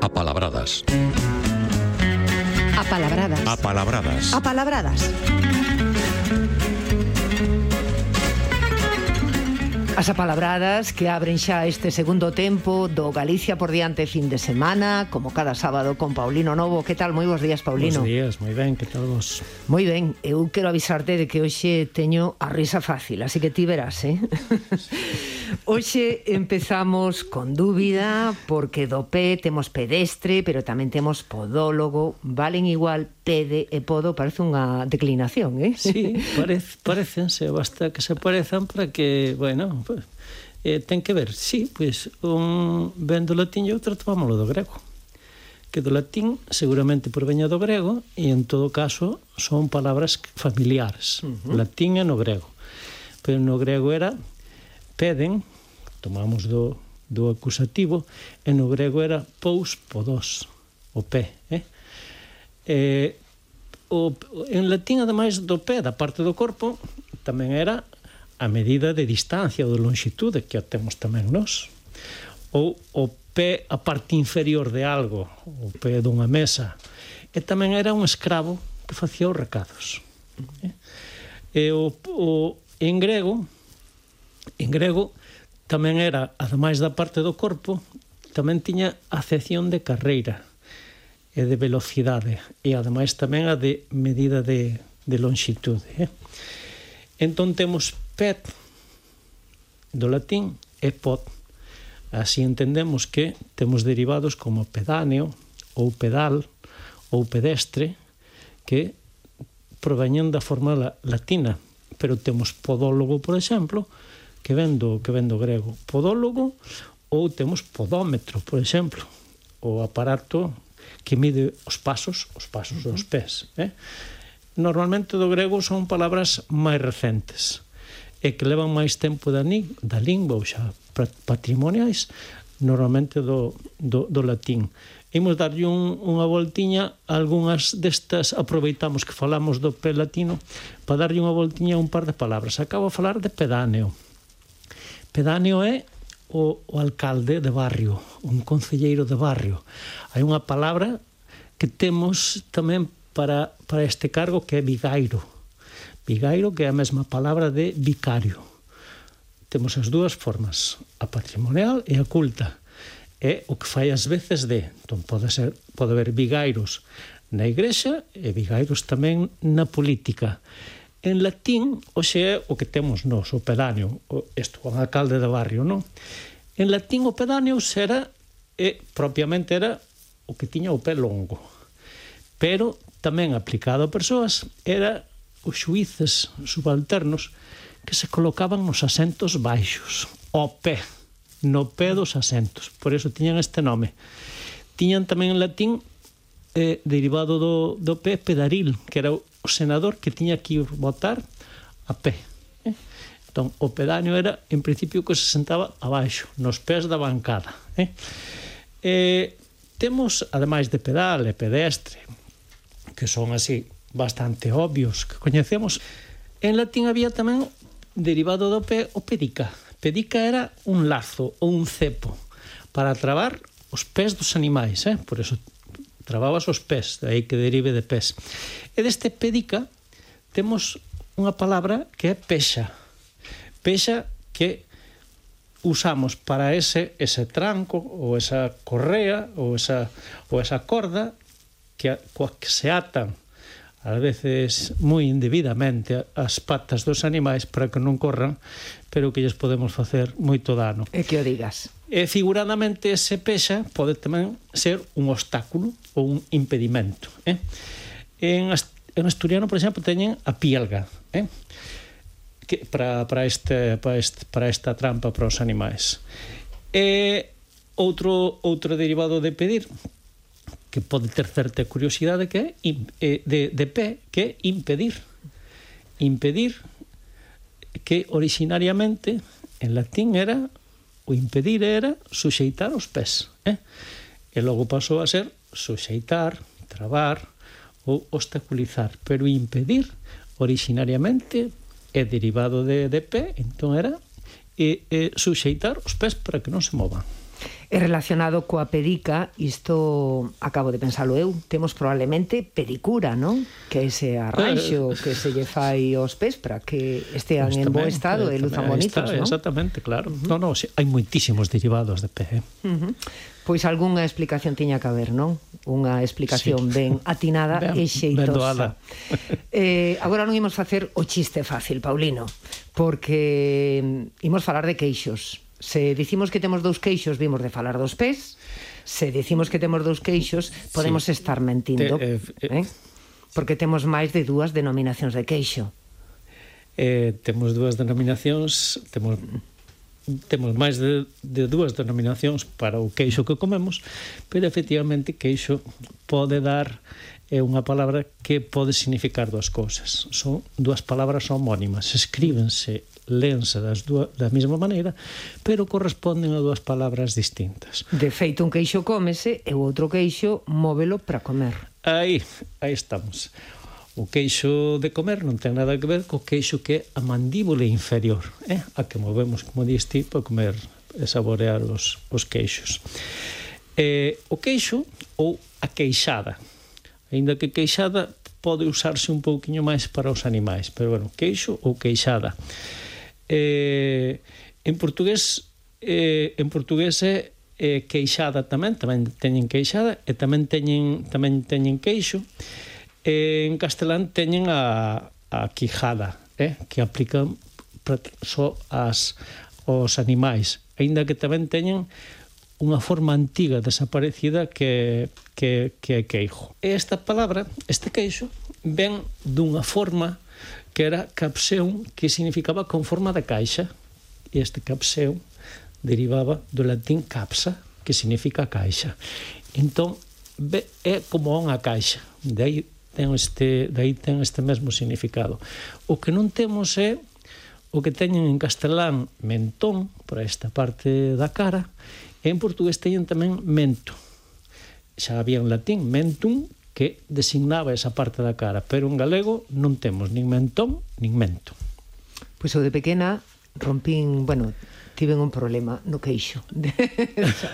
Apalabradas. Apalabradas. Apalabradas. Apalabradas. As apalabradas que abren xa este segundo tempo do Galicia por diante fin de semana, como cada sábado con Paulino Novo. Que tal? Moi bons días, Paulino. Bons días, moi ben, que tal vos? Moi ben, eu quero avisarte de que hoxe teño a risa fácil, así que ti verás, eh? Hoxe empezamos con dúbida porque do pé temos pedestre, pero tamén temos podólogo, valen igual, pede e podo parece unha declinación, eh? Sí, parece, parecense, basta que se parezan para que, bueno, pues, eh, ten que ver, sí, pois pues, un ven do latín e outro tomámolo do grego que do latín seguramente proveña do grego e en todo caso son palabras familiares, uh -huh. latín e no grego. Pero no grego era peden, tomamos do do acusativo, e no grego era pous podos, o pé, eh? Eh, o, en latín, ademais do pé, da parte do corpo, tamén era a medida de distancia ou de longitude que temos tamén nós. Ou o pé, a parte inferior de algo, o pé dunha mesa. E tamén era un escravo que facía os recados. Eh? E o, o, en grego, en grego, tamén era, ademais da parte do corpo, tamén tiña acepción de carreira e de velocidade e ademais tamén a de medida de, de longitude. Eh? Entón temos PET do latín e POT. Así entendemos que temos derivados como pedáneo ou pedal ou pedestre que proveñen da forma latina, pero temos podólogo, por exemplo, que ven do, que ven do grego podólogo ou temos podómetro, por exemplo, o aparato que mide os pasos, os pasos dos pés. Eh? Normalmente do grego son palabras máis recentes e que levan máis tempo da, da lingua ou xa patrimoniais normalmente do, do, do latín. Imos darlle un, unha voltiña a algunhas destas, aproveitamos que falamos do pé latino, para darlle unha voltiña a un par de palabras. Acabo a falar de pedáneo. Pedáneo é o, o alcalde de barrio, un concelleiro de barrio. Hai unha palabra que temos tamén para, para este cargo que é vigairo. Vigairo que é a mesma palabra de vicario. Temos as dúas formas, a patrimonial e a culta. É o que fai as veces de, entón pode, ser, pode haber vigairos na igrexa e vigairos tamén na política en latín hoxe é o que temos nós, o pedáneo, isto, o alcalde de barrio, non? En latín o pedáneo era, e propiamente era o que tiña o pé longo. Pero tamén aplicado a persoas era os xuíces subalternos que se colocaban nos asentos baixos, o pé, no pé dos asentos. Por eso tiñan este nome. Tiñan tamén en latín eh, derivado do, do pé pedaril, que era o, o senador que tiña que ir votar a pé. Eh. Entón, o pedáneo era, en principio, que se sentaba abaixo, nos pés da bancada. Eh? E, temos, ademais de pedal e pedestre, que son así bastante obvios, que coñecemos, en latín había tamén, derivado do pé, o pedica. Pedica era un lazo ou un cepo para trabar os pés dos animais, eh? por eso trababas os pés, aí que derive de pés. E deste pédica temos unha palabra que é pexa. Pexa que usamos para ese ese tranco ou esa correa ou esa ou esa corda que coa que se atan ás veces moi indebidamente as patas dos animais para que non corran, pero que lles podemos facer moito dano. E que o digas. E figuradamente ese pexa pode tamén ser un obstáculo ou un impedimento. Eh? En, en asturiano, por exemplo, teñen a pielga. Eh? que para, para, este, para, este, para esta trampa para os animais. E outro, outro derivado de pedir que pode ter certa curiosidade que é de, de pé, que é impedir. Impedir que originariamente en latín era o impedir era suxeitar os pés. Eh? E logo pasou a ser suxeitar, trabar ou obstaculizar, pero impedir originariamente é derivado de, de pé, entón era e, e, suxeitar os pés para que non se movan e relacionado coa pedica, isto acabo de pensalo eu, temos probablemente pedicura, non? Que ese arranxo eh, que se lle fai aos pés para que estean en bo estado e luzan bonitos, non? Exactamente, claro. Uh -huh. No, no, hai moitísimos derivados de pé. Eh? Uh -huh. Pois algunha explicación tiña que haber, non? Unha explicación sí. ben atinada ben, e xeitosa. Eh, agora non imos facer o chiste fácil, Paulino, porque imos falar de queixos Se dicimos que temos dous queixos, vimos de falar dos pés. Se dicimos que temos dous queixos, podemos sí. estar mentindo. Te, eh, eh, eh? Porque temos máis de dúas denominacións de queixo. Eh, temos dúas denominacións, temos temos máis de, de dúas denominacións para o queixo que comemos, pero efectivamente queixo pode dar é unha palabra que pode significar dúas cousas. Son dúas palabras homónimas, escríbense lense das dúas, da mesma maneira, pero corresponden a dúas palabras distintas. De feito, un queixo cómese e o outro queixo móvelo para comer. Aí, aí estamos. O queixo de comer non ten nada que ver co queixo que é a mandíbula inferior, eh? a que movemos, como diste, para comer e saborear os, os queixos. Eh, o queixo ou a queixada. Ainda que queixada pode usarse un pouquiño máis para os animais, pero bueno, queixo ou queixada eh, en portugués eh, en portugués é eh, queixada tamén, tamén teñen queixada e tamén teñen tamén teñen queixo. E en castelán teñen a a quijada, eh, que aplican só as os animais, aínda que tamén teñen unha forma antiga desaparecida que que que é queixo. Esta palabra, este queixo, ven dunha forma que era capseum, que significaba con forma de caixa. E este capseum derivaba do latín capsa, que significa caixa. Entón, é como unha caixa. De aí ten este, de aí ten este mesmo significado. O que non temos é o que teñen en castelán mentón, por esta parte da cara, e en portugués teñen tamén mento. Xa había en latín mentum, que designaba esa parte da cara, pero en galego non temos nin mentón nin mento. Pois eu de pequena rompín, bueno, tiven un problema no queixo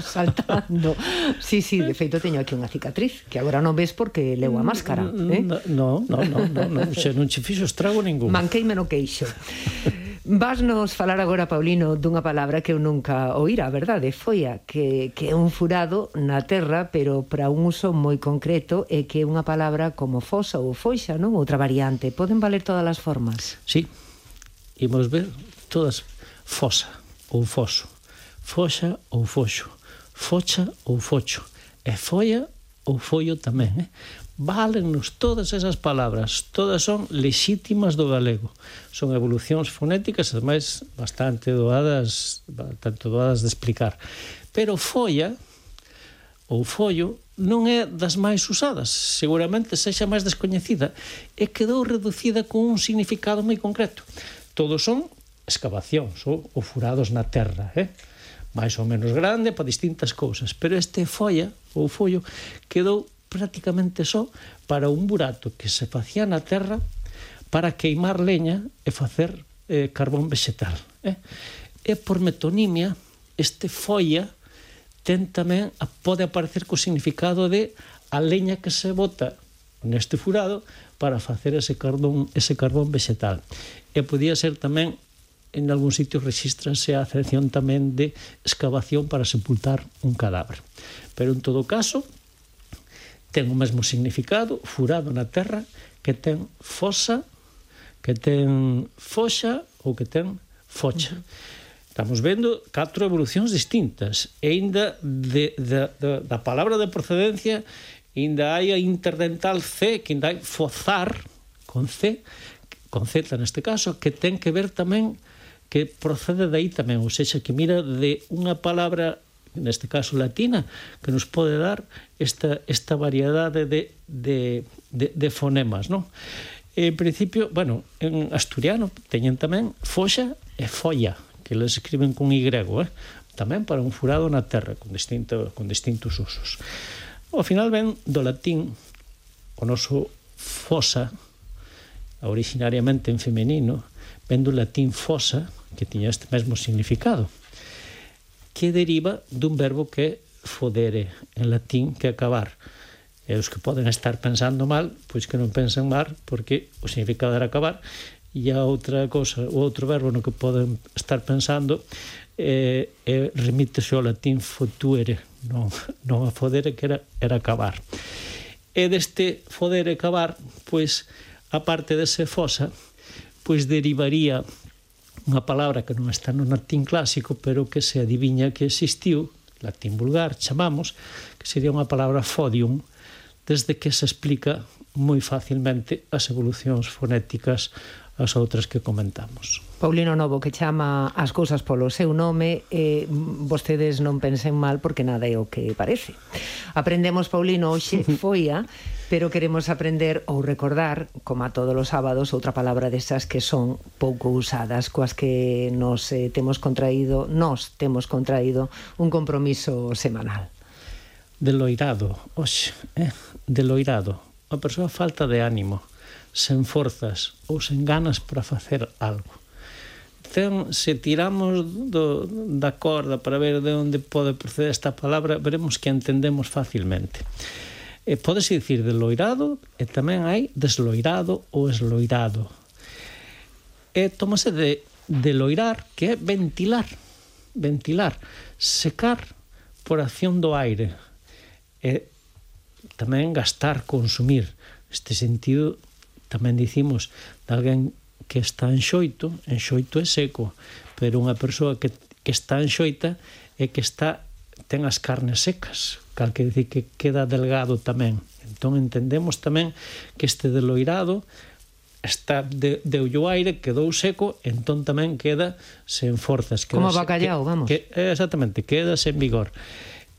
saltando. Sí, sí, de feito teño aquí unha cicatriz que agora non ves porque leo a máscara, eh? No, no, no, no, no, no, non, no, no, no, no, no, no, no, Vasnos falar agora, Paulino, dunha palabra que eu nunca oíra, a verdade, foia, que, que é un furado na terra, pero para un uso moi concreto e que é unha palabra como fosa ou foixa, non? Outra variante. Poden valer todas as formas? Sí, imos ver todas. Fosa ou foso, foxa ou foxo, focha ou focho, e foia ou follo tamén, eh? Válennos todas esas palabras, todas son lexítimas do galego. Son evolucións fonéticas, ademais, bastante doadas, bastante doadas de explicar. Pero folla ou follo non é das máis usadas, seguramente sexa máis descoñecida e quedou reducida con un significado moi concreto. Todos son excavacións ou, ou furados na terra, eh? máis ou menos grande para distintas cousas, pero este folla ou follo quedou prácticamente só para un burato que se facía na terra para queimar leña e facer eh, carbón vegetal. Eh? E por metonimia, este folla ten tamén, a, pode aparecer co significado de a leña que se bota neste furado para facer ese carbón, ese carbón vegetal. E podía ser tamén en algún sitio registrase a acepción tamén de excavación para sepultar un cadáver. Pero en todo caso, ten o mesmo significado, furado na terra, que ten fosa, que ten foxa ou que ten focha. Uh -huh. Estamos vendo catro evolucións distintas e aínda de, de, de, da palabra de procedencia aínda hai a interdental C que ainda hai fozar con C con Z neste caso que ten que ver tamén que procede de aí tamén ou seja, que mira de unha palabra neste caso latina, que nos pode dar esta, esta variedade de, de, de, de fonemas, non? En principio, bueno, en asturiano teñen tamén foxa e folla, que les escriben con Y, eh? tamén para un furado na terra, con, distinto, con distintos usos. Ao final ven do latín o noso fosa, originariamente en femenino, ven do latín fosa, que tiña este mesmo significado que deriva dun verbo que fodere, en latín, que acabar. E os que poden estar pensando mal, pois que non pensen mal, porque o significado era acabar, e a outra cosa, o outro verbo no que poden estar pensando eh, eh, remítese ao latín fotuere, non, non a fodere que era, era acabar. E deste fodere acabar, pois, a parte dese fosa, pois derivaría unha palabra que non está no latín clásico, pero que se adiviña que existiu, latín vulgar, chamamos, que sería unha palabra fodium, desde que se explica moi facilmente as evolucións fonéticas as outras que comentamos. Paulino Novo que chama as cousas polo seu nome e eh, vostedes non pensen mal porque nada é o que parece. Aprendemos Paulino hoxe foia pero queremos aprender ou recordar, como a todos os sábados, outra palabra desas que son pouco usadas, coas que nos eh, temos contraído, nos temos contraído un compromiso semanal. Deloirado, oxe, eh? deloirado. A persoa falta de ánimo, sen forzas ou sen ganas para facer algo ten, se tiramos do, da corda para ver de onde pode proceder esta palabra, veremos que entendemos facilmente eh, podese dicir deloirado e tamén hai desloirado ou esloirado. E tomase de, deloirar, que é ventilar, ventilar, secar por acción do aire. E tamén gastar, consumir. este sentido, tamén dicimos de alguén que está en xoito, en xoito é seco, pero unha persoa que, que está en xoita é que está ten as carnes secas, cal que dicir que queda delgado tamén. Entón entendemos tamén que este deloirado está de, de o aire, quedou seco, entón tamén queda sen forzas. Queda Como bacallao, vamos. Que, exactamente, queda sen vigor.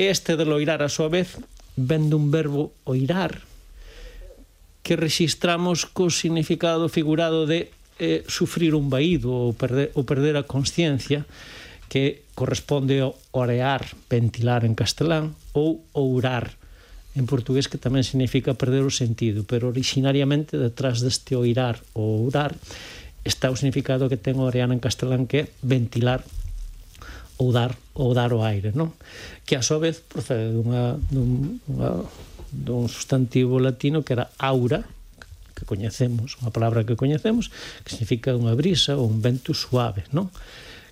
Este deloirar, a súa vez, ven dun verbo oirar, que registramos co significado figurado de eh, sufrir un vaído ou perder, ou perder a consciencia, que corresponde ao orear, ventilar en castelán, ou ourar, en portugués que tamén significa perder o sentido, pero originariamente detrás deste oirar ou ourar está o significado que ten orear en castelán que é ventilar ou dar ou dar o aire, non? Que a súa vez procede dunha, dun, unha, dun substantivo latino que era aura, que coñecemos, unha palabra que coñecemos, que significa unha brisa ou un vento suave, non?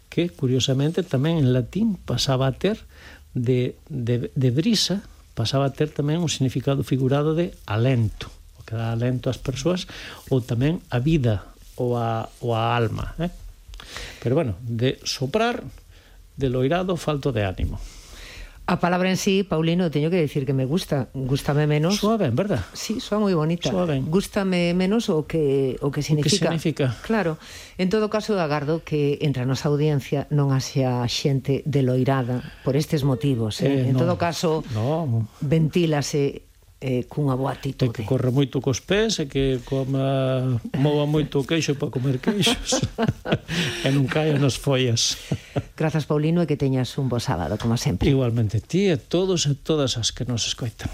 que, curiosamente, tamén en latín pasaba a ter de, de, de brisa, pasaba a ter tamén un significado figurado de alento, o que dá alento ás persoas, ou tamén a vida ou a, ou a alma. Eh? Pero bueno, de soprar, de loirado, falto de ánimo. A palabra en sí, Paulino, teño que decir que me gusta. Gústame menos. Suave, en verdad. Sí, soa moi bonita. Suave. Gústame menos o que o que significa. O que significa. Claro. En todo caso, agardo que entre a nosa audiencia non haxa xente deloirada por estes motivos. Eh? eh en no, todo caso, no. ventílase eh, cunha boa atitude. E que corra moito cos pés e que coma, mova moito o queixo para comer queixos e non caia nas follas. Grazas, Paulino, e que teñas un bo sábado, como sempre. Igualmente ti e todos e todas as que nos escoitan.